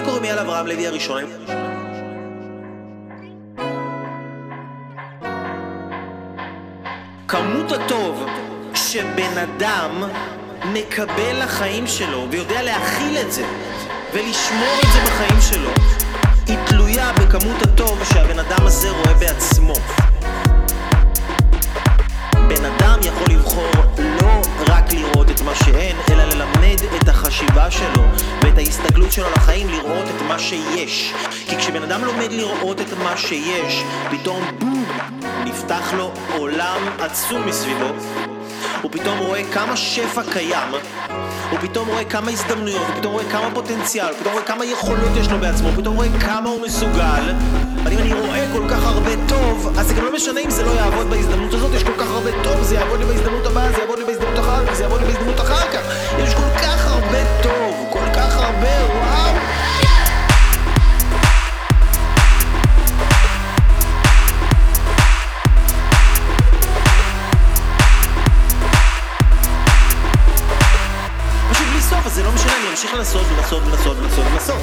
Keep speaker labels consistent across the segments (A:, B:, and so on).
A: לי קוראים אייל אברהם לוי הראשון. כמות הטוב שבן אדם מקבל לחיים שלו ויודע להכיל את זה ולשמור את זה בחיים שלו היא תלויה בכמות הטוב שהבן אדם הזה ואת ההסתגלות שלו לחיים לראות את מה שיש. כי כשבן אדם לומד לראות את מה שיש, פתאום בום, נפתח לו עולם עצום מסביבו. הוא פתאום רואה כמה שפע קיים, הוא פתאום רואה כמה הזדמנויות, הוא פתאום רואה כמה פוטנציאל, הוא פתאום רואה כמה יכולות יש לו בעצמו, הוא פתאום רואה כמה הוא מסוגל. ואם אני רואה כל כך הרבה טוב, אז זה גם לא משנה אם זה לא יעבוד בהזדמנות הזאת, יש אז זה לא משנה, אני אמשיך לנסות ולנסות ולנסות ולנסות ולנסות.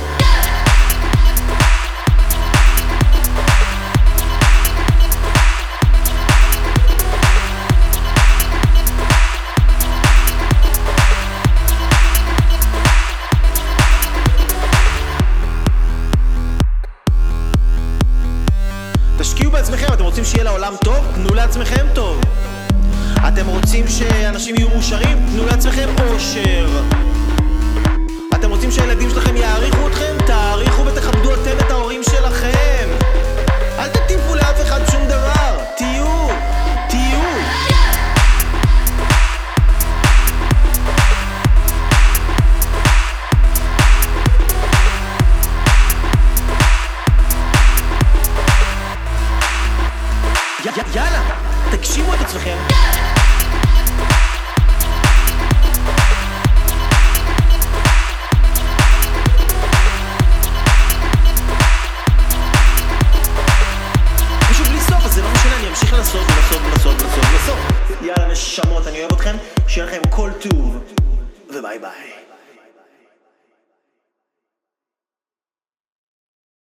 A: תשקיעו בעצמכם, אתם רוצים שיהיה לעולם טוב? תנו לעצמכם טוב. אתם רוצים שאנשים יהיו מאושרים? תנו לעצמכם אושר. אתם רוצים שהילדים שלכם יעריכו אתכם? תעריכו ותכבדו אתם את ההורים שלכם. אל תטיפו לאף אחד שום דבר. תהיו, תהיו. יאללה, תגשימו את עצמכם. שיהיה לכם כל טוב, וביי ביי.